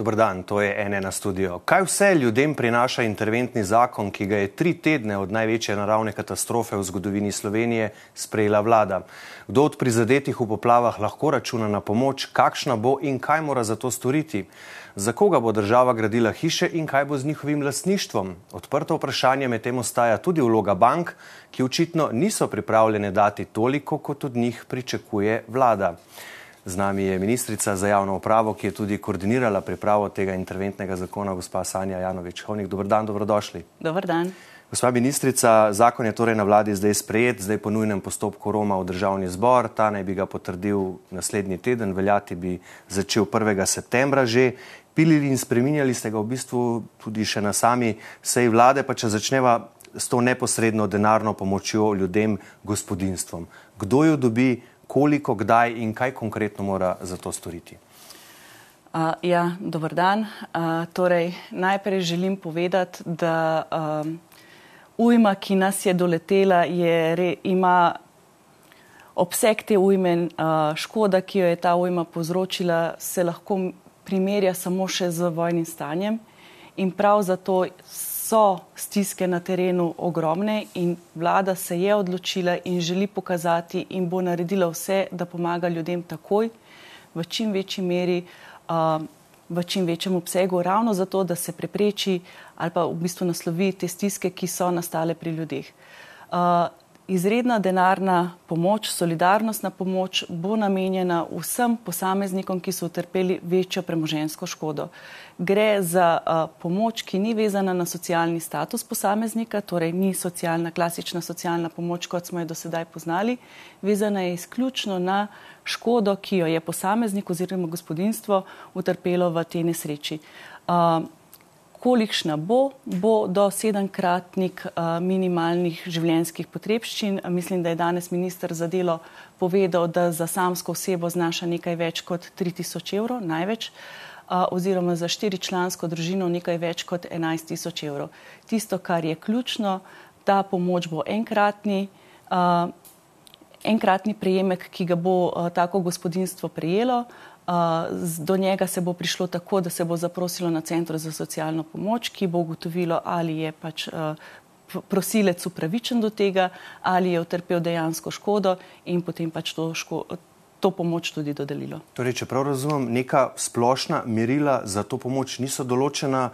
Dobr dan, to je ene na studio. Kaj vse ljudem prinaša interventni zakon, ki ga je tri tedne od največje naravne katastrofe v zgodovini Slovenije sprejela vlada? Kdo od prizadetih v poplavah lahko računa na pomoč, kakšna bo in kaj mora za to storiti? Za koga bo država gradila hiše in kaj bo z njihovim lasništvom? Odprto vprašanje med tem ostaja tudi vloga bank, ki očitno niso pripravljene dati toliko, kot od njih pričakuje vlada. Z nami je ministrica za javno upravo, ki je tudi koordinirala pripravo tega interventnega zakona, gospa Sanja Janovič-Hovnik. Dobr dan, dobrodošli. Dobr dan. Gospa ministrica, zakon je torej na vladi zdaj sprejet, zdaj po nujnem postopku Roma v državni zbor, ta naj bi ga potrdil naslednji teden, veljati bi začel 1. septembra že. Pilili in spreminjali ste ga v bistvu tudi še na sami sej vlade, pa če začneva s to neposredno denarno pomočjo ljudem, gospodinstvom. Kdo jo dobi, koliko, kdaj in kaj konkretno mora za to storiti? Uh, ja, dober dan. Uh, torej, najprej želim povedati, da um, ujma, ki nas je doletela, je re, ima obseg te ujme, uh, škoda, ki jo je ta ujma povzročila, se lahko primerja samo še z vojnim stanjem. In prav zato so stiske na terenu ogromne in vlada se je odločila in želi pokazati in bo naredila vse, da pomaga ljudem takoj, v čim večji meri, v čim večjem obsegu, ravno zato, da se prepreči ali pa v bistvu naslovi te stiske, ki so nastale pri ljudeh. Izredna denarna pomoč, solidarnostna pomoč bo namenjena vsem posameznikom, ki so utrpeli večjo premožensko škodo. Gre za uh, pomoč, ki ni vezana na socialni status posameznika, torej ni socialna, klasična socialna pomoč, kot smo jo do sedaj poznali, vezana je izključno na škodo, ki jo je posameznik oziroma gospodinstvo utrpelo v tej nesreči. Uh, kolikšna bo, bo do sedemkratnik minimalnih življenjskih potrebščin. Mislim, da je danes minister za delo povedal, da za samsko osebo znaša nekaj več kot 3000 evrov, največ, oziroma za štiričlansko družino nekaj več kot 11 tisoč evrov. Tisto, kar je ključno, ta pomoč bo enkratni. Enkratni prejemek, ki ga bo uh, tako gospodinstvo prejelo, do njega se bo prišlo tako, da se bo zaprosilo na centru za socialno pomoč, ki bo ugotovilo, ali je pač prosilec upravičen do tega, ali je utrpel dejansko škodo in potem pač to, ško, to pomoč tudi dodelilo. Torej, če prav razumem, neka splošna merila za to pomoč niso določena.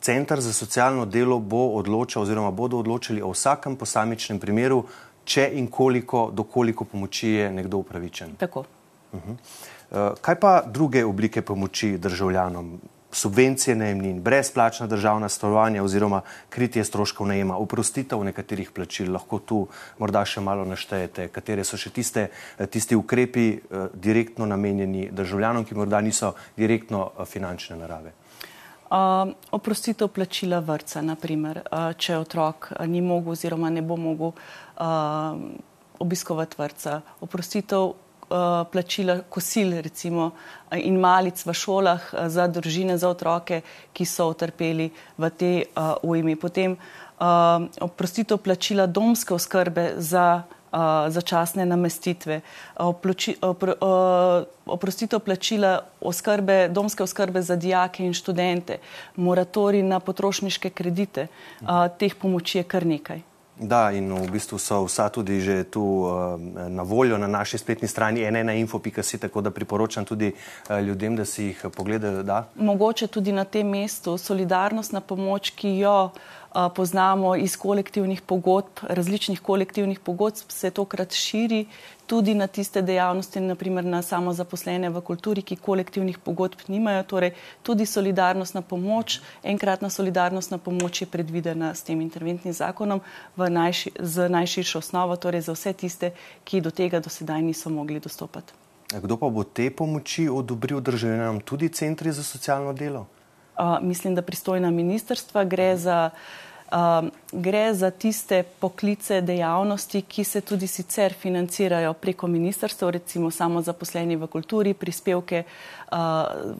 Centr za socialno delo bo odločal oziroma bodo odločili o vsakem posamičnem primeru, če in koliko, do koliko pomoči je nekdo upravičen. Tako. Uh -huh. Eh, kaj pa druge oblike pomoči državljanom? Subvencije najemnin, brezplačna državna stanovanja oziroma kritje stroškov najema, oprostitev nekaterih plačil, lahko tu morda še malo naštejete, katere so še tiste, eh, tisti ukrepi eh, direktno namenjeni državljanom, ki morda niso direktno finančne narave. Uh, oprostitev plačila vrca, naprimer, uh, če otrok ni mogel oziroma ne bo mogel uh, obiskovati vrca. Oprostitev plačila kosil recimo, in malic v šolah eh, za družine, za otroke, ki so utrpeli v te uh, ujmi. Potem oprostitev plačila domske oskrbe za začasne namestitve, oprostitev plačila oskrbe, domske oskrbe za dijake in študente, moratori na potrošniške kredite. Teh pomoči je kar nekaj. Da, in v bistvu so vsa tudi že tu uh, na voljo na naši spletni strani enena.info.si, tako da priporočam tudi uh, ljudem, da si jih pogledajo. Da. Mogoče tudi na tem mestu solidarnostna pomoč, ki jo uh, poznamo iz kolektivnih pogodb, različnih kolektivnih pogodb, se tokrat širi tudi na tiste dejavnosti, naprimer na samozaposlene v kulturi, ki kolektivnih pogodb nimajo. Torej, tudi solidarnostna pomoč, enkratna solidarnostna pomoč je predvidena s tem interventnim zakonom najši, z najširšo osnovo, torej za vse tiste, ki do tega do sedaj niso mogli dostopati. Kdo pa bo te pomoči odobril državljanom, tudi centri za socialno delo? Uh, mislim, da pristojna ministrstva gre za uh, gre za tiste poklice, dejavnosti, ki se tudi sicer financirajo preko ministrstva, recimo samo zaposleni v kulturi, prispevke uh,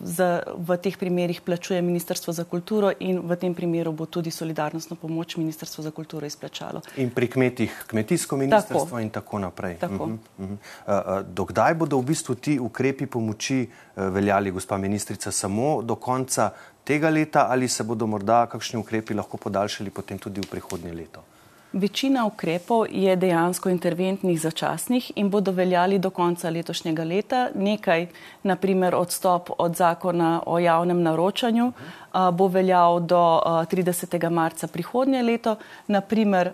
za, v teh primerjih plačuje Ministrstvo za kulturo in v tem primeru bo tudi solidarnostno pomoč Ministrstvo za kulturo izplačalo. In pri kmetih kmetijsko ministrstvo tako. in tako naprej. Tako. Uh -huh, uh -huh. uh, dokdaj bodo v bistvu ti ukrepi pomoči uh, veljali, gospa ministrica, samo do konca tega leta ali se bodo morda kakšni ukrepi lahko podaljšali potem tudi v prihodnje leto? Večina ukrepov je dejansko interventnih začasnih in bodo veljali do konca letošnjega leta. Nekaj, naprimer odstop od zakona o javnem naročanju, bo veljal do 30. marca prihodnje leto. Naprimer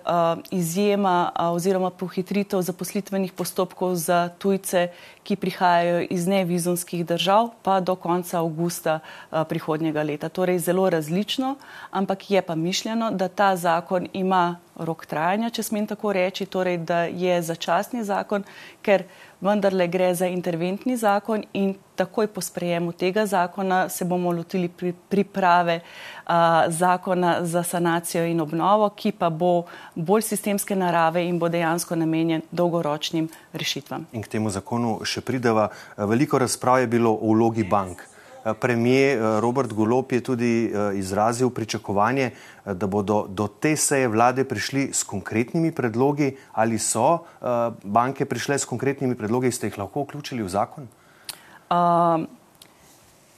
izjema oziroma pohitritev zaposlitvenih postopkov za tujce, ki prihajajo iz nevizonskih držav, pa do konca avgusta prihodnjega leta. Torej zelo različno, ampak je pa mišljeno, da ta zakon ima rok trajanja, če smem tako reči, torej da je začasni zakon, ker vendarle gre za interventni zakon in takoj po sprejemu tega zakona se bomo lotili pri, priprave a, zakona za sanacijo in obnovo, ki pa bo bolj sistemske narave in bo dejansko namenjen dolgoročnim rešitvam. In k temu zakonu še prideva. Veliko razprav je bilo o vlogi bank. Premijer Robert Golop je tudi izrazil pričakovanje, da bodo do te seje vlade prišli s konkretnimi predlogi. Ali so banke prišle s konkretnimi predlogi, ste jih lahko vključili v zakon?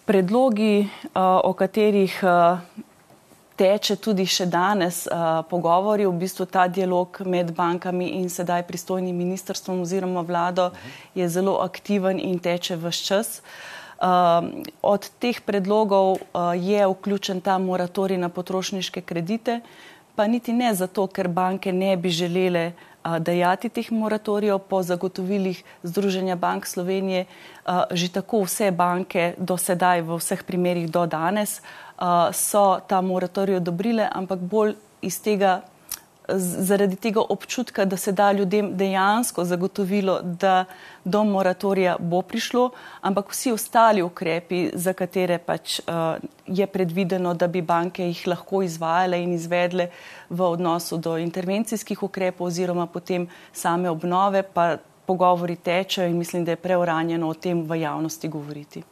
predlogi, o katerih teče tudi še danes pogovori, v bistvu ta dialog med bankami in sedaj pristojnim ministrstvom oziroma vlado je zelo aktiven in teče vse čas. Od teh predlogov je vključen ta moratorij na potrošniške kredite, pa niti ne zato, ker banke ne bi želele dajati teh moratorijev po zagotovilih Združenja bank Slovenije. Že tako vse banke do sedaj, v vseh primerjih do danes, so ta moratorij odobrile, ampak bolj iz tega zaradi tega občutka, da se da ljudem dejansko zagotovilo, da do moratorija bo prišlo, ampak vsi ostali ukrepi, za katere pač uh, je predvideno, da bi banke jih lahko izvajale in izvedle v odnosu do intervencijskih ukrepov oziroma potem same obnove, pa pogovori tečejo in mislim, da je preuranjeno o tem v javnosti govoriti.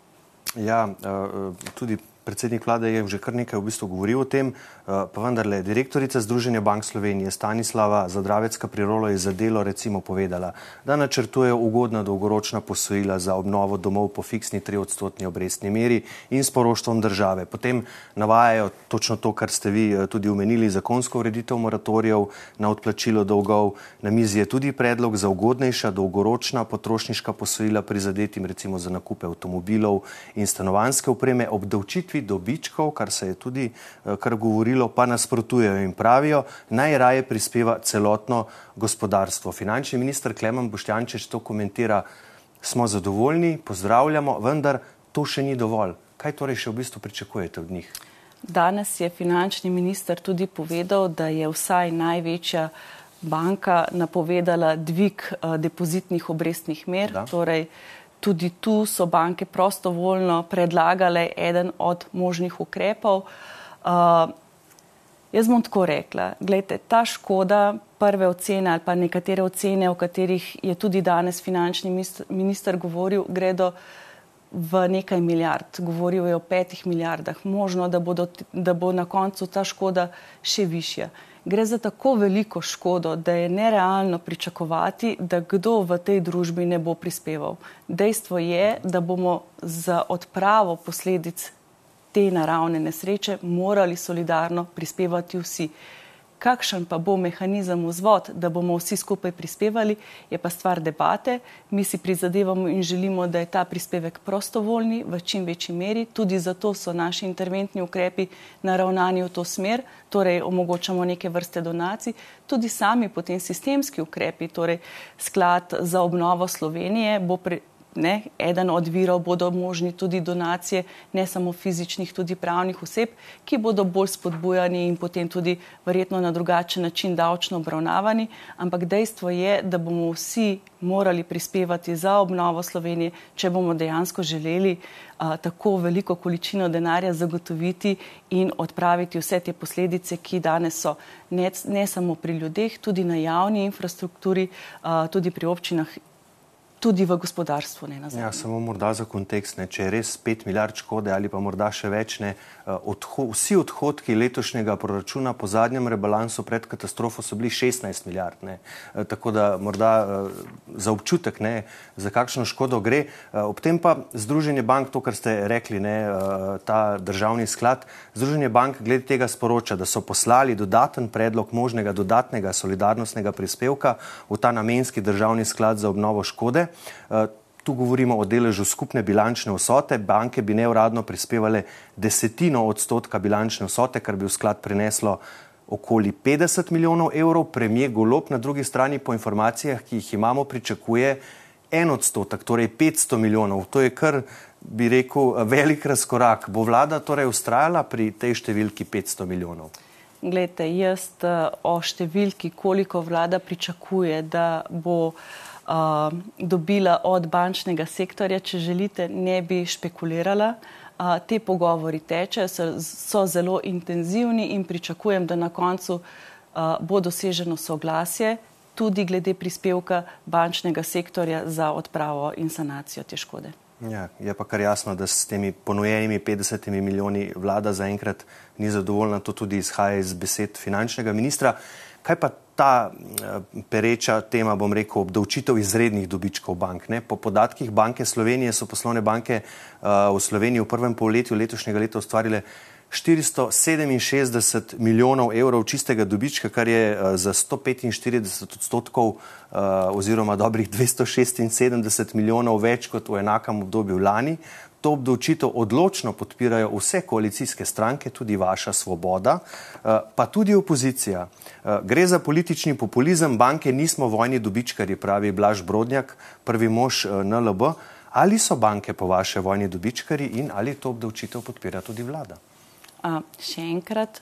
Ja, uh, tudi predsednik vlade je že kar nekaj v bistvu govoril o tem, eh, pa vendarle direktorica Združenja bank Slovenije Stanislava Zadravecka prirolo je za delo recimo povedala, da načrtuje ugodna dolgoročna posojila za obnovo domov po fiksni 3 odstotni obrestni meri in s poroštvom države. Potem navajajo točno to, kar ste vi eh, tudi omenili, zakonsko ureditev moratorijev na odplačilo dolgov. Na mizi je tudi predlog za ugodnejša dolgoročna potrošniška posojila prizadetim recimo za nakupe avtomobilov in stanovanske opreme obdavčitvi dobičkov, kar se je tudi eh, kar govorilo, pa nasprotujejo in pravijo, najraje prispeva celotno gospodarstvo. Finančni minister Klemen Boštjančič to komentira, smo zadovoljni, pozdravljamo, vendar to še ni dovolj. Kaj torej še v bistvu pričakujete od njih? Danes je finančni minister tudi povedal, da je vsaj največja banka napovedala dvig uh, depozitnih obrestnih mer. Da. Torej, tudi tu so banke prostovoljno predlagale eden od možnih ukrepov. Uh, jaz bom tako rekla, gledajte, ta škoda, prve ocene ali pa nekatere ocene, o katerih je tudi danes finančni minister govoril, gredo v nekaj milijard. Govoril je o petih milijardah. Možno, da, bodo, da bo na koncu ta škoda še višja gre za tako veliko škodo, da je nerealno pričakovati, da kdo v tej družbi ne bo prispeval. Dejstvo je, da bomo za odpravo posledic te naravne nesreče morali solidarno prispevati vsi kakšen pa bo mehanizem vzvod, da bomo vsi skupaj prispevali, je pa stvar debate. Mi si prizadevamo in želimo, da je ta prispevek prostovoljni v čim večji meri. Tudi zato so naši interventni ukrepi naravnani v to smer, torej omogočamo neke vrste donacij. Tudi sami potem sistemski ukrepi, torej sklad za obnovo Slovenije bo pre, ne, eden od virov bodo možni tudi donacije, ne samo fizičnih, tudi pravnih oseb, ki bodo bolj spodbujani in potem tudi verjetno na drugačen način davčno obravnavani. Ampak dejstvo je, da bomo vsi morali prispevati za obnovo Slovenije, če bomo dejansko želeli a, tako veliko količino denarja zagotoviti in odpraviti vse te posledice, ki danes so ne, ne samo pri ljudeh, tudi na javni infrastrukturi, a, tudi pri občinah tudi v gospodarstvu. Ja, samo morda za kontekst, ne, če je res 5 milijard škode ali pa morda še več, ne, eh, odho vsi odhodki letošnjega proračuna po zadnjem rebalansu pred katastrofo so bili 16 milijard. Ne. Eh, tako da morda eh, za občutek, ne, za kakšno škodo gre. Ob tem pa Združenje bank, to, kar ste rekli, ne, ta državni sklad, Združenje bank glede tega sporoča, da so poslali dodaten predlog možnega dodatnega solidarnostnega prispevka v ta namenski državni sklad za obnovo škode. Eh, tu govorimo o deležu skupne bilančne vsote. Banke bi neuradno prispevale desetino odstotka bilančne vsote, kar bi v sklad prineslo okoli 50 milijonov evrov. Premijer Golop na drugi strani po informacijah, ki jih imamo, pričakuje en odstotek, torej 500 milijonov. To je kar, bi rekel, velik razkorak. Bo vlada torej ustrajala pri tej številki 500 milijonov? Glede, jaz eh, o številki, koliko vlada pričakuje, da bo uh, dobila od bančnega sektorja, če želite, ne bi špekulirala. Uh, te pogovori tečejo, so, so zelo intenzivni in pričakujem, da na koncu uh, bo doseženo soglasje tudi glede prispevka bančnega sektorja za odpravo in sanacijo te škode. Ja, je pa kar jasno, da s temi ponujenimi 50 milijoni vlada zaenkrat ni zadovoljna. To tudi izhaja iz besed finančnega ministra. Kaj pa ta eh, pereča tema, bom rekel, obdavčitev izrednih dobičkov bank. Ne? Po podatkih Banke Slovenije so poslovne banke uh, v Sloveniji v prvem polletju letošnjega leta ustvarile 467 milijonov evrov čistega dobička, kar je uh, za 145 odstotkov oziroma dobrih 276 milijonov več kot v enakem obdobju lani to obdavčitev odločno podpirajo vse koalicijske stranke, tudi vaša svoboda, eh, pa tudi opozicija. Eh, gre za politični populizem, banke nismo vojni dobičkari, pravi Blaž Brodnjak, prvi mož eh, NLB. Ali so banke po vaše vojni dobičkari in ali to obdavčitev podpira tudi vlada? A, še enkrat,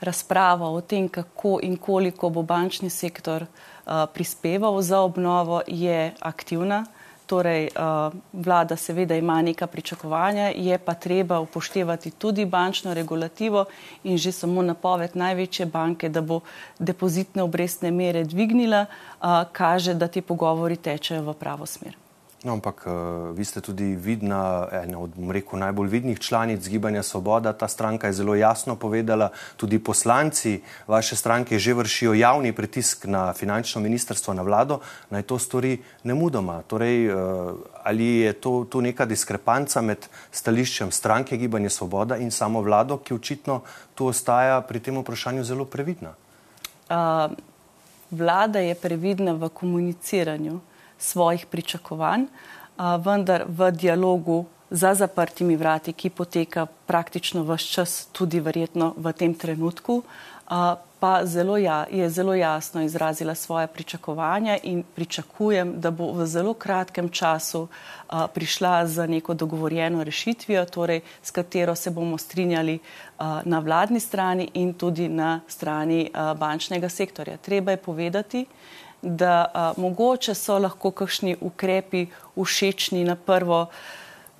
razprava o tem, kako in koliko bo bančni sektor a, prispeval za obnovo, je aktivna. Torej, uh, vlada seveda ima neka pričakovanja, je pa treba upoštevati tudi bančno regulativo in že samo napoved največje banke, da bo depozitne obrestne mere dvignila, uh, kaže, da ti pogovori tečejo v pravo smer. No, ampak uh, vi ste tudi vidna, ena od rekel, najbolj vidnih članic Gibanja Svoboda. Ta stranka je zelo jasno povedala, tudi poslanci vaše stranke že vršijo javni pritisk na finančno ministrstvo, na vlado, naj to stori ne mudoma. Torej, uh, ali je to tu neka diskrepanca med stališčem stranke Gibanja Svoboda in samo vlado, ki očitno tu ostaja pri tem vprašanju zelo previdna? Uh, vlada je previdna v komuniciranju svojih pričakovanj, vendar v dialogu za zaprtimi vrati, ki poteka praktično vse čas, tudi verjetno v tem trenutku, pa zelo ja, je zelo jasno izrazila svoje pričakovanja in pričakujem, da bo v zelo kratkem času a, prišla z neko dogovorjeno rešitvijo, torej s katero se bomo strinjali a, na vladni strani in tudi na strani a, bančnega sektorja. Treba je povedati, da a, mogoče so lahko kakšni ukrepi všečni na prvo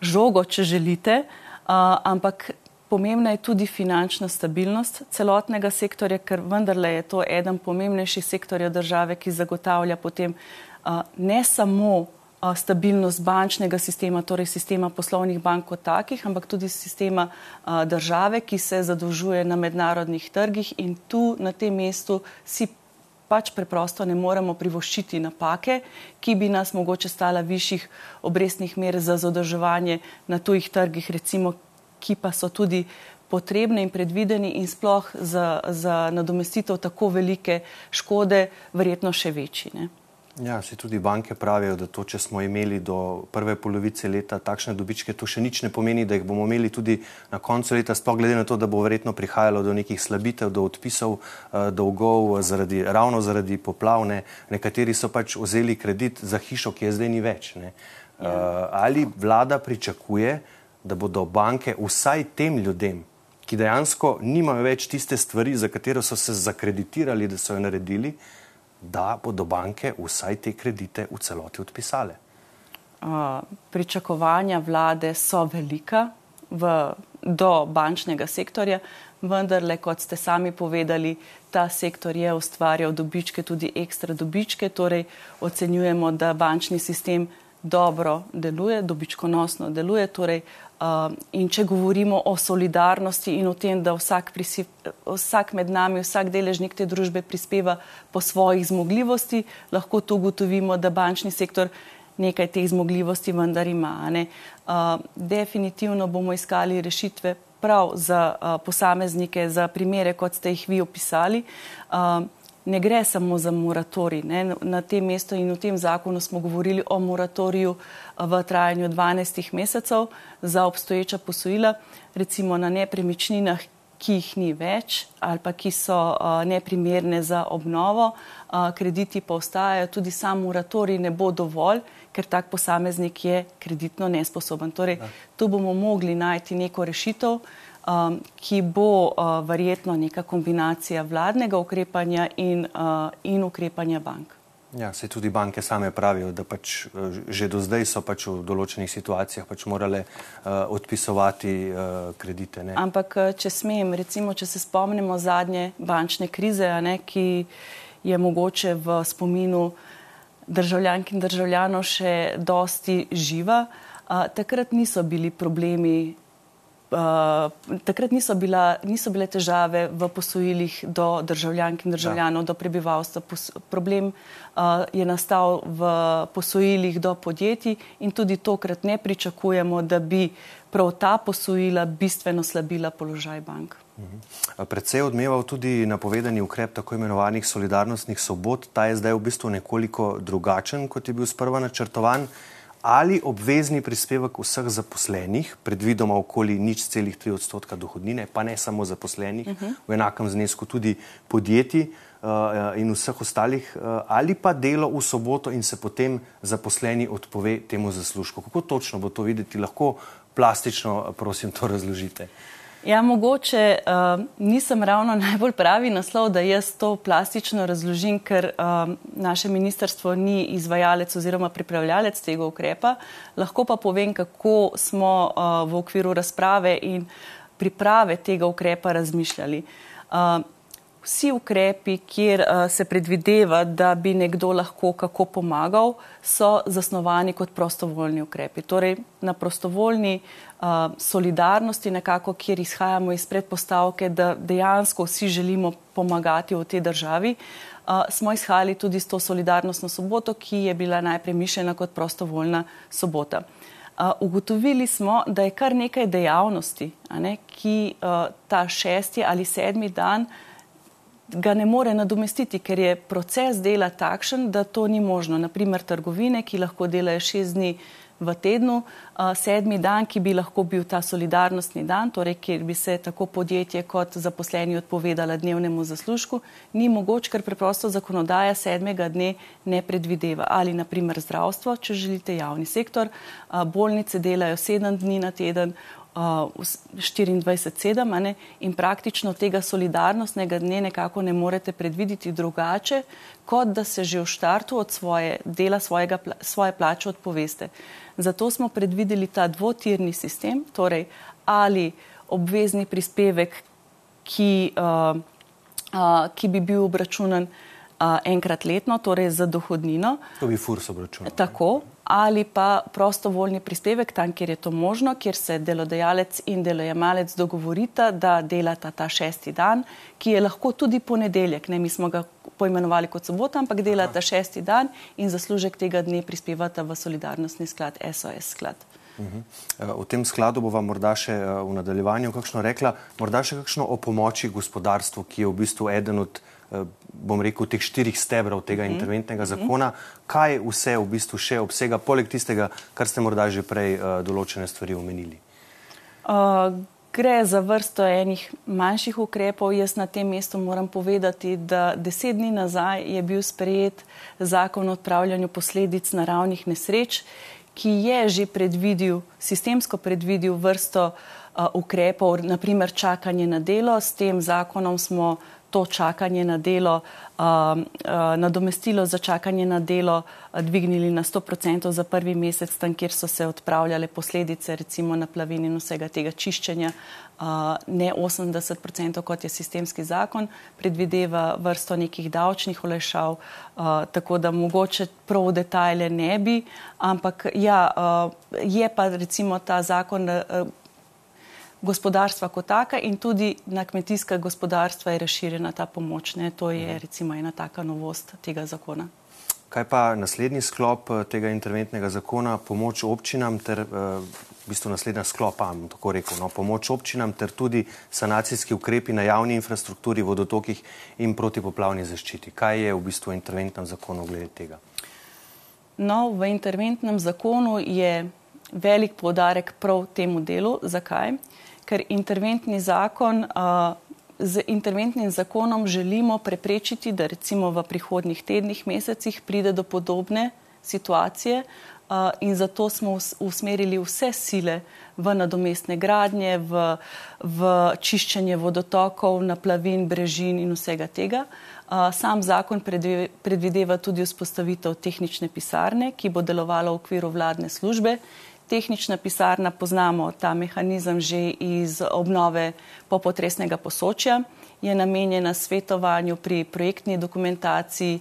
žogo, če želite, a, ampak pomembna je tudi finančna stabilnost celotnega sektorja, ker vendarle je to eden pomembnejših sektorjev države, ki zagotavlja potem a, ne samo stabilnost bančnega sistema, torej sistema poslovnih bank kot takih, ampak tudi sistema a, države, ki se zadolžuje na mednarodnih trgih in tu na tem mestu si pač preprosto ne moremo privoščiti napake, ki bi nas mogoče stala višjih obrestnih mer za zadrževanje na tujih trgih, recimo, ki pa so tudi potrebne in predvideni in sploh za, za nadomestitev tako velike škode, verjetno še večji. Ne? Ja, se tudi banke pravijo, da to, če smo imeli do prve polovice leta takšne dobičke, to še nič ne pomeni, da jih bomo imeli tudi na koncu leta, sploh glede na to, da bo verjetno prihajalo do nekih slabitev, do odpisov uh, dolgov zaradi, ravno zaradi poplavne. Nekateri so pač vzeli kredit za hišo, ki je zdaj ni več. Ne. Ja. Ali vlada pričakuje, da bodo banke vsaj tem ljudem, ki dejansko nimajo več tiste stvari, za katero so se zakreditirali, da so jo naredili, da bodo banke vsaj te kredite v celoti odpisale? Uh, pričakovanja vlade so velika v, do bančnega sektorja, vendar, kot ste sami povedali, ta sektor je ustvarjal dobičke, tudi ekstra dobičke, torej ocenjujemo, da bančni sistem dobro deluje, dobičkonosno deluje. Torej, uh, in če govorimo o solidarnosti in o tem, da vsak, prisip, vsak med nami, vsak deležnik te družbe prispeva po svojih zmogljivosti, lahko tu ugotovimo, da bančni sektor nekaj teh zmogljivosti vendar ima. Uh, definitivno bomo iskali rešitve prav za posameznike, za primere, kot ste jih vi opisali. Uh, ne gre samo za moratorij. Ne. Na tem mestu in v tem zakonu smo govorili o moratoriju v trajanju 12 mesecev za obstoječa posojila, recimo na nepremičninah, ki jih ni več ali pa ki so uh, neprimerne za obnovo, uh, krediti pa ostajajo, tudi sam moratorij ne bo dovolj, ker tak posameznik je kreditno nesposoben. Torej, ja. tu bomo mogli najti neko rešitev, um, ki bo uh, verjetno neka kombinacija vladnega ukrepanja in, uh, in ukrepanja bank. Ja, se tudi banke same pravijo, da pač uh, že do zdaj so pač v določenih situacijah pač morale uh, odpisovati uh, kredite. Ne? Ampak, uh, če smem, recimo, če se spomnimo zadnje bančne krize, ne, ki je mogoče v spominu državljank in državljanov še dosti živa, uh, takrat niso bili problemi uh, takrat niso, bila, niso bile težave v posojilih do državljank in državljanov, ja. do prebivalstva. Pos, problem uh, je nastal v posojilih do podjetij in tudi tokrat ne pričakujemo, da bi prav ta posojila bistveno slabila položaj bank. Mhm. Predvsej je odmeval tudi napovedani ukrep tako imenovanih solidarnostnih sobot. Ta je zdaj v bistvu nekoliko drugačen, kot je bil sprva načrtovan ali obvezni prispevek vseh zaposlenih, predvidoma okoli nič celih tri odstotka dohodnine, pa ne samo zaposlenih, uh. -huh. v enakem znesku tudi podjetij uh, in vseh ostalih, uh, ali pa delo v soboto in se potem zaposleni odpove temu zaslužku. Kako točno bo to videti, lahko plastično, prosim, to razložite. Ja, mogoče uh, nisem ravno najbolj pravi naslov, da jaz to plastično razložim, ker uh, naše ministrstvo ni izvajalec oziroma pripravljalec tega ukrepa. Lahko pa povem, kako smo uh, v okviru razprave in priprave tega ukrepa razmišljali. Uh, Vsi ukrepi, kjer uh, se predvideva, da bi nekdo lahko kako pomagal, so zasnovani kot prostovoljni ukrepi. Torej, na prostovoljni uh, solidarnosti, nekako, kjer izhajamo iz predpostavke, da dejansko vsi želimo pomagati v tej državi, uh, smo izhajali tudi s to solidarnostno soboto, ki je bila najprej mišljena kot prostovoljna sobota. Ugotovili smo, da je kar nekaj dejavnosti, ne, ki ta šesti ali sedmi dan ga ne more nadomestiti, ker je proces dela takšen, da to ni možno. Naprimer, trgovine, ki lahko delajo šest dni v tednu, sedmi dan, ki bi lahko bil ta solidarnostni dan, torej kjer bi se tako podjetje kot zaposleni odpovedala dnevnemu zaslužku, ni mogoč, ker preprosto zakonodaja sedmega dne ne predvideva. Ali naprimer zdravstvo, če želite javni sektor, bolnice delajo sedem dni na teden, 24-7 in praktično tega solidarnostnega dne nekako ne morete predvideti drugače, kot da se že v štartu od svoje dela, svojega, svoje plače odpoveste. Zato smo predvideli ta dvotirni sistem, torej ali obvezni prispevek, ki, uh, uh, ki bi bil obračunan uh, enkrat letno, torej za dohodnino. To bi furs obračunal. Tako ali pa prostovoljni prispevek, tam, kjer je to možno, kjer se delodajalec in delojemalec dogovorita, da delata ta šesti dan, ki je lahko tudi ponedeljek. Ne, mi smo ga poimenovali kot sobota, ampak delata Aha. šesti dan in zaslužek tega dne prispevata v solidarnostni sklad SOS sklad. Mhm. V tem skladu bova morda še eh, v nadaljevanju kakšno rekla, morda še kakšno o pomoči gospodarstvu, ki je v bistvu eden od Eh, bom rekel, teh štirih stebrov tega mm. interventnega zakona, kaj vse v bistvu še obsega, poleg tistega, kar ste morda že prej uh, določene stvari omenili? Uh, gre za vrsto enih manjših ukrepov. Jaz na tem mestu moram povedati, da deset dni nazaj je bil sprejet zakon o odpravljanju posledic naravnih nesreč, ki je že predvidil, sistemsko predvidil vrsto uh, ukrepov, naprimer čakanje na delo. S tem zakonom smo to čakanje na delo, uh, uh, nadomestilo za čakanje na delo dvignili na 100% za prvi mesec, tam, kjer so se odpravljale posledice, recimo na plavini in vsega tega čiščenja, ne 80%, kot je sistemski zakon, predvideva vrsto nekih davčnih olešav, uh, tako da mogoče prav detajle ne bi, ampak ja, je pa recimo ta zakon. Uh, gospodarstva kot taka in tudi na kmetijska gospodarstva je razširjena ta pomoč. Ne? To je mhm. recimo ena taka novost tega zakona. Kaj pa naslednji sklop eh, tega interventnega zakona, pomoč občinam ter eh, v bistvu naslednja sklopa, tako rekel, no, pomoč občinam ter tudi sanacijski ukrepi na javni infrastrukturi, vodotokih in protipoplavni zaščiti. Kaj je v bistvu v interventnem zakonu glede tega? No, v interventnem zakonu je velik podarek prav temu delu. Zakaj? Ker interventni zakon, z interventnim zakonom želimo preprečiti, da recimo v prihodnih tednih, mesecih pride do podobne situacije in zato smo usmerili vse sile v nadomestne gradnje, v, v čiščenje vodotokov, naplavin, brežin in vsega tega. Sam zakon predvideva tudi vzpostavitev tehnične pisarne, ki bo delovala v okviru vladne službe tehnična pisarna, poznamo ta mehanizem že iz obnove popotresnega posočja, je namenjena svetovanju pri projektni dokumentaciji,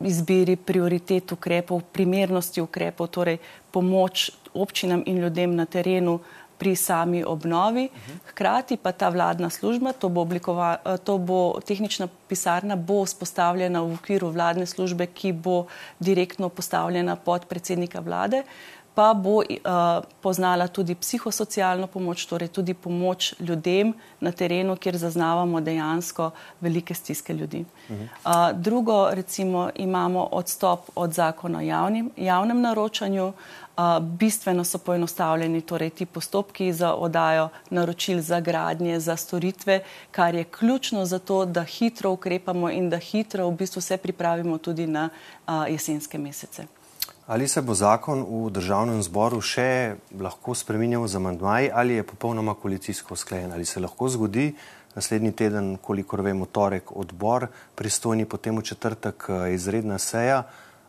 izbiri prioritet ukrepov, primernosti ukrepov, torej pomoč občinam in ljudem na terenu pri sami obnovi. Hkrati pa ta vladna služba, to bo, to bo tehnična pisarna, bo vzpostavljena v okviru vladne službe, ki bo direktno postavljena pod predsednika vlade pa bo uh, poznala tudi psihosocialno pomoč, torej tudi pomoč ljudem na terenu, kjer zaznavamo dejansko velike stiske ljudi. Uh, drugo, recimo, imamo odstop od zakona o javnim, javnem naročanju. Uh, bistveno so poenostavljeni torej, ti postopki za odajo naročil za gradnje, za storitve, kar je ključno za to, da hitro ukrepamo in da hitro v bistvu se pripravimo tudi na uh, jesenske mesece. Ali se bo zakon v državnem zboru še lahko spremenil z amandmaji ali je popolnoma koalicijsko usklajen? Ali se lahko zgodi naslednji teden, kolikor vemo, torek odbor, pristojni potem v četrtek eh, izredna seja,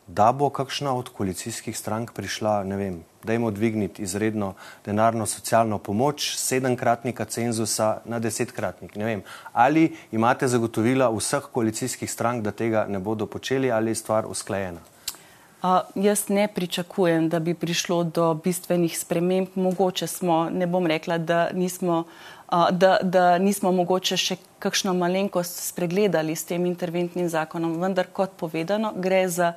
da bo kakšna od koalicijskih strank prišla, ne vem, dajmo dvigniti izredno denarno socialno pomoč sedemkratnika cenzusa na desetkratnik. Ne vem, ali imate zagotovila vseh koalicijskih strank, da tega ne bodo počeli ali je stvar usklajena? Uh, jaz ne pričakujem, da bi prišlo do bistvenih sprememb. Mogoče smo, ne bom rekla, da nismo, uh, da, da nismo mogoče še kakšno malenkost spregledali s tem interventnim zakonom, vendar kot povedano, gre za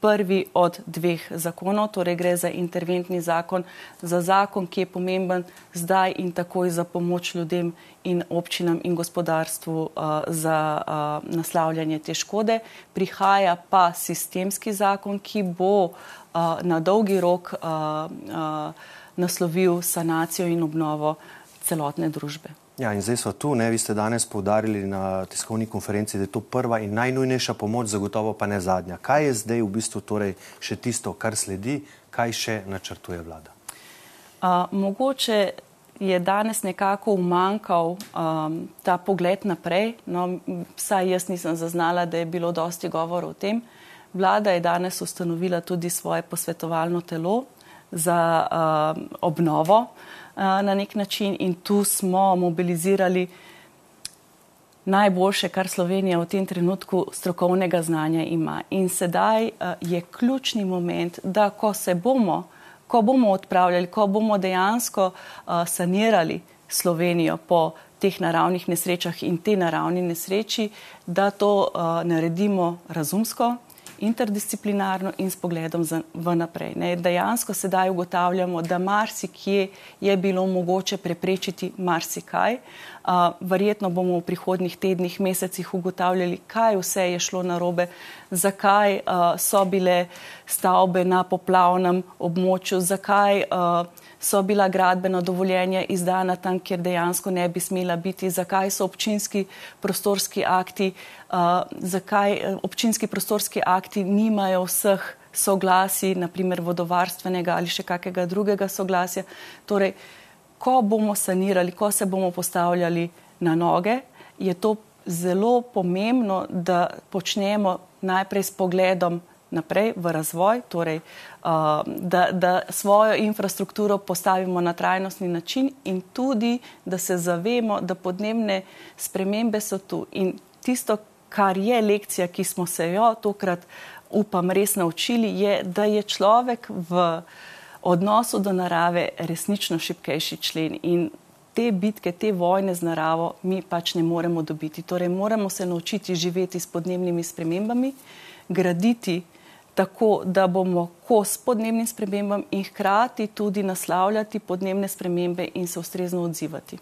prvi od dveh zakonov, torej gre za interventni zakon, za zakon, ki je pomemben zdaj in takoj za pomoč ljudem in občinam in gospodarstvu uh, za uh, naslavljanje te škode. Prihaja pa sistemski zakon, ki bo uh, na dolgi rok uh, uh, naslovil sanacijo in obnovo celotne družbe. Ja, in zdaj so tu, ne, vi ste danes povdarili na tiskovni konferenci, da je to prva in najnujnejša pomoč, zagotovo pa ne zadnja. Kaj je zdaj v bistvu torej še tisto, kar sledi, kaj še načrtuje vlada? Uh, mogoče je danes nekako umankal um, ta pogled naprej, no, saj jaz nisem zaznala, da je bilo dosti govor o tem. Vlada je danes ustanovila tudi svoje posvetovalno telo za uh, obnovo na nek način in tu smo mobilizirali najboljše, kar Slovenija v tem trenutku strokovnega znanja ima. In sedaj je ključni moment, da ko se bomo, ko bomo odpravljali, ko bomo dejansko sanirali Slovenijo po teh naravnih nesrečah in te naravni nesreči, da to naredimo razumsko, interdisciplinarno in s pogledom v naprej. Ne. Dejansko sedaj ugotavljamo, da marsikje je bilo mogoče preprečiti marsikaj. Uh, verjetno bomo v prihodnih tednih, mesecih ugotavljali, kaj vse je šlo narobe, zakaj uh, so bile stavbe na poplavnem območju, zakaj uh, so bila gradbena dovoljenja izdana tam, kjer dejansko ne bi smela biti, zakaj so občinski prostorski akti, uh, zakaj občinski prostorski akti nimajo vseh soglasi, naprimer vodovarstvenega ali še kakega drugega soglasja. Torej, ko bomo sanirali, ko se bomo postavljali na noge, je to zelo pomembno, da počnemo najprej s pogledom naprej v razvoj, torej, uh, da, da svojo infrastrukturo postavimo na trajnostni način in tudi, da se zavemo, da podnebne spremembe so tu. In tisto, kar je lekcija, ki smo se jo tokrat, upam, res naučili, je, da je človek v odnosu do narave resnično šipkejši člen in te bitke, te vojne z naravo mi pač ne moremo dobiti. Torej, moramo se naučiti živeti s podnebnimi spremembami, graditi tako, da bomo kos podnebnim spremembam in hkrati tudi naslavljati podnebne spremembe in se ustrezno odzivati.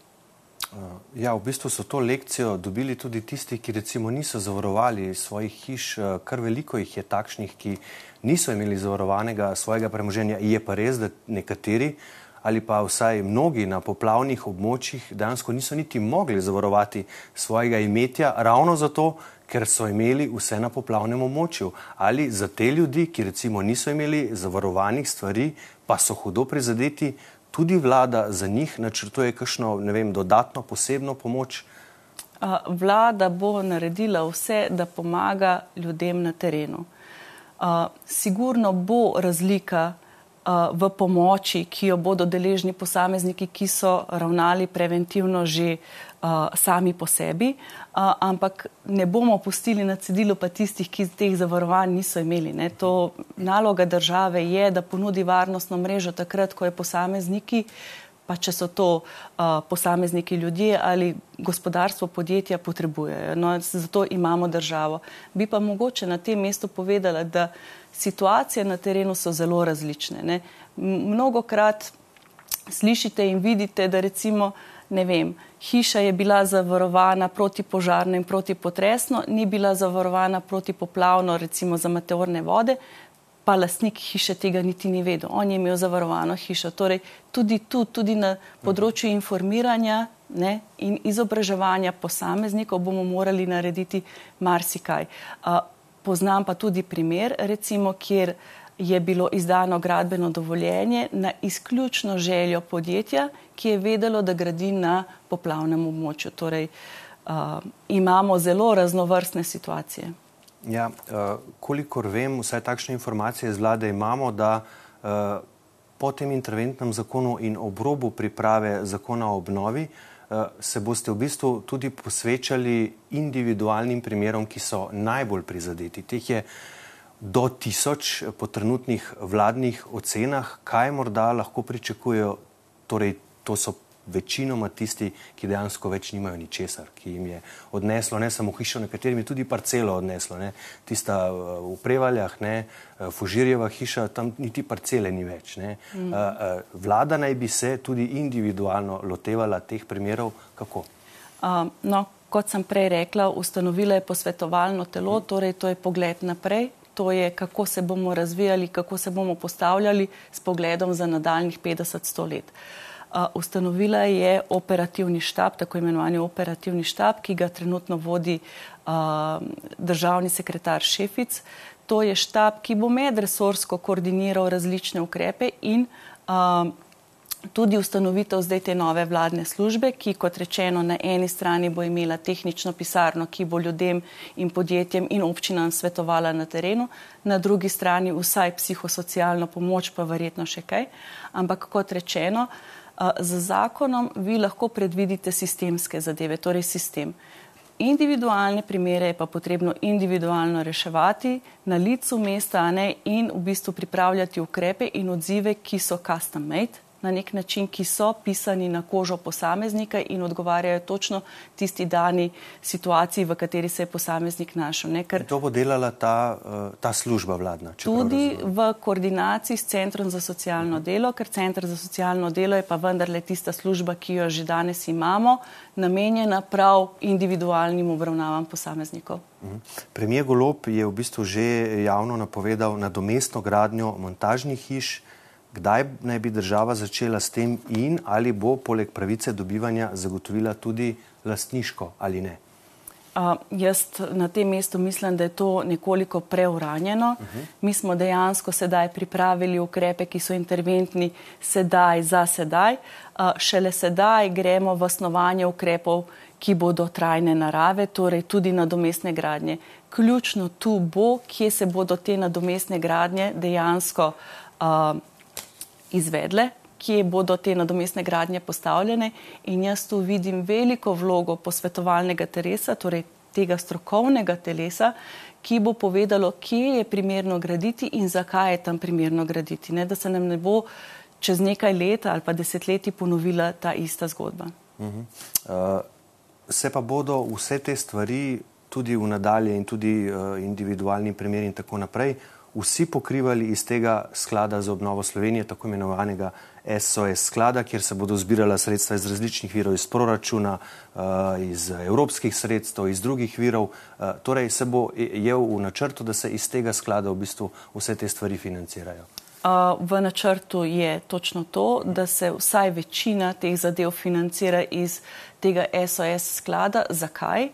Uh, ja, v bistvu so to lekcijo dobili tudi tisti, ki recimo niso zavarovali svojih hiš. Uh, kar veliko jih je takšnih, ki niso imeli zavarovanega svojega premoženja. Je pa res, da nekateri ali pa vsaj mnogi na poplavnih območjih dejansko niso niti mogli zavarovati svojega imetja, ravno zato, ker so imeli vse na poplavnem območju. Ali za te ljudi, ki recimo niso imeli zavarovanih stvari, pa so hudo prizadeti, tudi vlada za njih načrtuje kakšno, ne vem, dodatno posebno pomoč. Vlada bo naredila vse, da pomaga ljudem na terenu. Sigurno bo razlika v pomoči, ki jo bodo deležni posamezniki, ki so ravnali preventivno že sami po sebi, ampak ne bomo pustili na cedilu pa tistih, ki teh zavarovanj niso imeli. Ne. To naloga države je, da ponudi varnostno mrežo takrat, ko je posamezniki pa če so to uh, posamezniki ljudje ali gospodarstvo, podjetja potrebujejo. No, zato imamo državo. Bi pa mogoče na tem mestu povedala, da situacije na terenu so zelo različne. Ne. Mnogokrat slišite in vidite, da recimo, ne vem, hiša je bila zavarovana proti požarno in proti potresno, ni bila zavarovana proti poplavno, recimo za meteorne vode, pa lastnik hiše tega niti ni vedel. On je imel zavarovano hišo. Torej, tudi tu, tudi na področju informiranja ne, in izobraževanja posameznikov bomo morali narediti marsikaj. Uh, poznam pa tudi primer, recimo, kjer je bilo izdano gradbeno dovoljenje na izključno željo podjetja, ki je vedelo, da gradi na poplavnem območju. Torej, uh, imamo zelo raznovrstne situacije. Ja, uh, kolikor vem, vsaj takšne informacije iz vlade imamo, da uh, po tem interventnem zakonu in obrobu priprave zakona o obnovi uh, se boste v bistvu tudi posvečali individualnim primerom, ki so najbolj prizadeti. Teh je do tisoč po trenutnih vladnih ocenah, kaj morda lahko pričakujejo, torej to so večinoma tisti, ki dejansko več nimajo ničesar, ki jim je odneslo ne samo hišo, nekaterim je tudi parcelo odneslo. Ne. Tista uh, v Prevaljah, ne, uh, Fužirjeva hiša, tam niti parcele ni več. Mm. Uh, vlada naj bi se tudi individualno lotevala teh primerov. Kako? Um, no, kot sem prej rekla, ustanovila je posvetovalno telo, mm. torej to je pogled naprej. To je, kako se bomo razvijali, kako se bomo postavljali s pogledom za nadaljnih 50-100 let. Uh, Ustanovila je operativni štab, tako imenovani operativni štab, ki ga trenutno vodi državni sekretar Šefic. To je štab, ki bo medresorsko koordiniral različne ukrepe in tudi ustanovitev zdaj te nove vladne službe, ki kot rečeno na eni strani bo imela tehnično pisarno, ki bo ljudem in podjetjem in občinam svetovala na terenu, na drugi strani vsaj psihosocialno pomoč, pa verjetno še kaj. Ampak kot rečeno, Z zakonom vi lahko predvidite sistemske zadeve, torej sistem. Individualne primere je pa potrebno individualno reševati na licu mesta ne, in v bistvu pripravljati ukrepe in odzive, ki so custom made, na nek način, ki so pisani na kožo posameznika in odgovarjajo točno tisti dani situaciji, v kateri se je posameznik našel. Ne, ker, to bo delala ta, eh, ta služba vladna? Tudi v koordinaciji s Centrom za socialno delo, ker Centr za socialno delo je pa vendarle tista služba, ki jo že danes imamo, namenjena prav individualnim obravnavam posameznikov. Mhm. Premijer Golop je v bistvu že javno napovedal nadomestno gradnjo montažnih hiš, Kdaj naj bi država začela s tem in ali bo poleg pravice dobivanja zagotovila tudi lastniško ali ne? Uh, jaz na tem mestu mislim, da je to nekoliko preuranjeno. Uh -huh. Mi smo dejansko sedaj pripravili ukrepe, ki so interventni sedaj za sedaj. Uh, šele sedaj gremo v osnovanje ukrepov, ki bodo trajne narave, torej tudi nadomestne gradnje. Ključno tu bo, kje se bodo te nadomestne gradnje dejansko uh, izvedle, kje bodo te nadomestne gradnje postavljene in jaz tu vidim veliko vlogo posvetovalnega telesa, torej tega strokovnega telesa, ki bo povedalo, kje je primerno graditi in zakaj je tam primerno graditi, ne? da se nam ne bo čez nekaj let ali pa desetletji ponovila ta ista zgodba. Uh -huh. uh, se pa bodo vse te stvari tudi v nadalje in tudi uh, individualni primeri in tako naprej vsi pokrivali iz tega sklada za obnovo Slovenije, tako imenovanega SOS sklada, kjer se bodo zbirala sredstva iz različnih virov, iz proračuna, eh, iz evropskih sredstev, iz drugih virov. Eh, torej se bo je v načrtu, da se iz tega sklada v bistvu vse te stvari financirajo. Eh, v načrtu je točno to, da se vsaj večina teh zadev financira iz tega SOS sklada. Zakaj?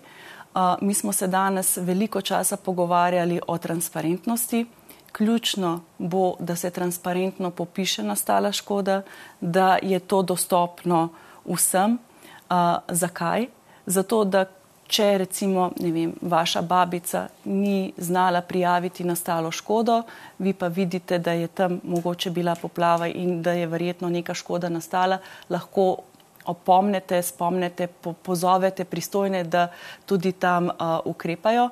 Mi smo se danes veliko časa pogovarjali o transparentnosti ključno bo, da se transparentno popiše nastala škoda, da je to dostopno vsem. Uh, zakaj? Zato, da če recimo vem, vaša babica ni znala prijaviti nastalo škodo, vi pa vidite, da je tam mogoče bila poplava in da je verjetno neka škoda nastala, lahko opomnete, spomnete, po, pozovete pristojne, da tudi tam uh, ukrepajo.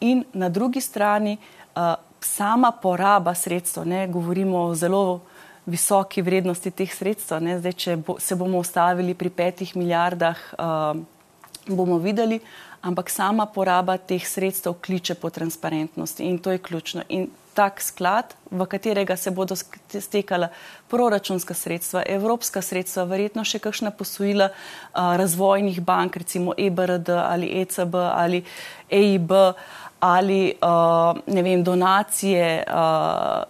In na drugi strani, uh, sama poraba sredstev, ne, govorimo o zelo visoki vrednosti teh sredstev. Ne, zdaj, če bo, se bomo ustavili pri petih milijardah, uh, bomo videli, ampak sama poraba teh sredstev kliče po transparentnosti in to je ključno. In tak sklad, v katerega se bodo stekala proračunska sredstva, evropska sredstva, verjetno še kakšna posojila uh, razvojnih bank, recimo EBRD ali ECB ali EIB ali uh, ne vem, donacije uh,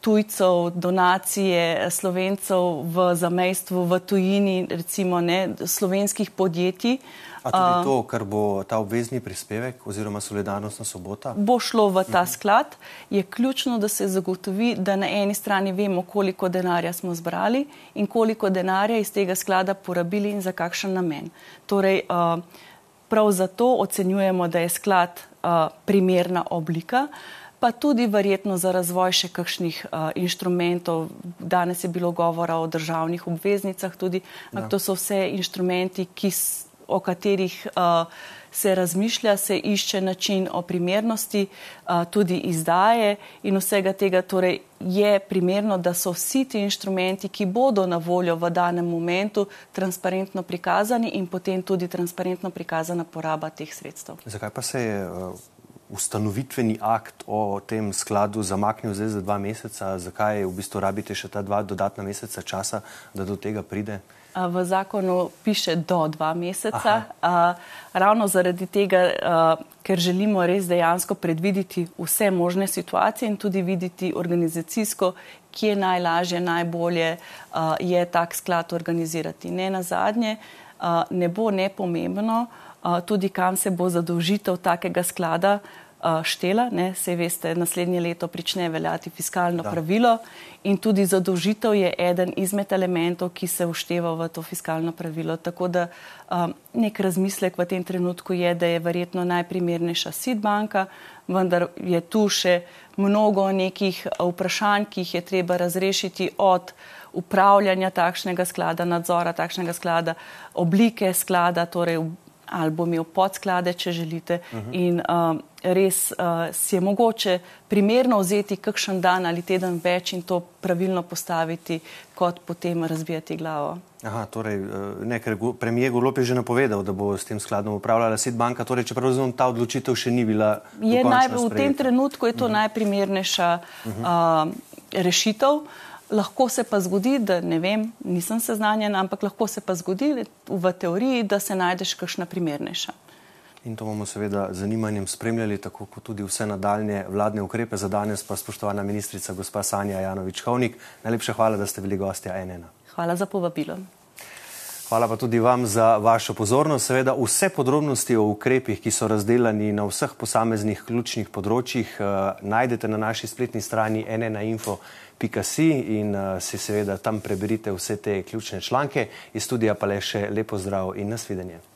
tujcev, donacije slovencev v zamejstvu, v tujini, recimo ne, slovenskih podjetij. A tudi to, kar bo ta obvezni prispevek oziroma solidarnostna sobota? Bo šlo v ta sklad. Je ključno, da se zagotovi, da na eni strani vemo, koliko denarja smo zbrali in koliko denarja iz tega sklada porabili in za kakšen namen. Torej, prav zato ocenjujemo, da je sklad primerna oblika, pa tudi verjetno za razvoj še kakšnih uh, inštrumentov. Danes je bilo govora o državnih obveznicah, tudi ja. to so vse inštrumenti, ki, o katerih uh, se razmišlja, se išče način o primernosti, tudi izdaje in vsega tega. Torej je primerno, da so vsi ti inštrumenti, ki bodo na voljo v danem momentu, transparentno prikazani in potem tudi transparentno prikazana poraba teh sredstev. Zakaj pa se je ustanovitveni akt o tem skladu zamaknil zdaj za dva meseca? Zakaj v bistvu rabite še ta dva dodatna meseca časa, da do tega pride? V zakonu piše do dva meseca, a, ravno zaradi tega, ker želimo res dejansko predvideti vse možne situacije in tudi videti organizacijsko, kje najlažje, najbolje je tak sklad organizirati. Ne na zadnje, ne bo nepomembno tudi, kam se bo zadolžitev takega sklada štela. Ne, se veste, naslednje leto prične veljati fiskalno da. pravilo in tudi zadolžitev je eden izmed elementov, ki se ušteva v to fiskalno pravilo. Tako da um, nek razmislek v tem trenutku je, da je verjetno najprimernejša SID banka, vendar je tu še mnogo nekih vprašanj, ki jih je treba razrešiti od upravljanja takšnega sklada, nadzora takšnega sklada, oblike sklada, torej ali bo imel podsklade, če želite. Uh mhm. -huh. In uh, res uh, si je mogoče primerno vzeti kakšen dan ali teden več in to pravilno postaviti, kot potem razbijati glavo. Aha, torej, uh, ne, ker premijer Golop je že napovedal, da bo s tem skladom upravljala Sidbanka, torej, čeprav razumem, ta odločitev še ni bila. Je naj, v tem trenutku je to uh mhm. -huh. najprimernejša uh -huh. uh, rešitev. Lahko se pa zgodi, da ne vem, nisem seznanjen, ampak lahko se pa zgodi v teoriji, da se najdeš kakšna primernejša. In to bomo seveda z zanimanjem spremljali, tako kot tudi vse nadaljne vladne ukrepe. Za danes pa spoštovana ministrica gospa Sanja Janovič-Hovnik. Najlepša hvala, da ste bili gostja NN. Hvala za povabilo. Hvala pa tudi vam za vašo pozornost. Seveda vse podrobnosti o ukrepih, ki so razdeljeni na vseh posameznih ključnih področjih, najdete na naši spletni strani enenainfo.si in si seveda tam preberite vse te ključne članke. Iz studija pa le še lepo zdrav in nasvidenje.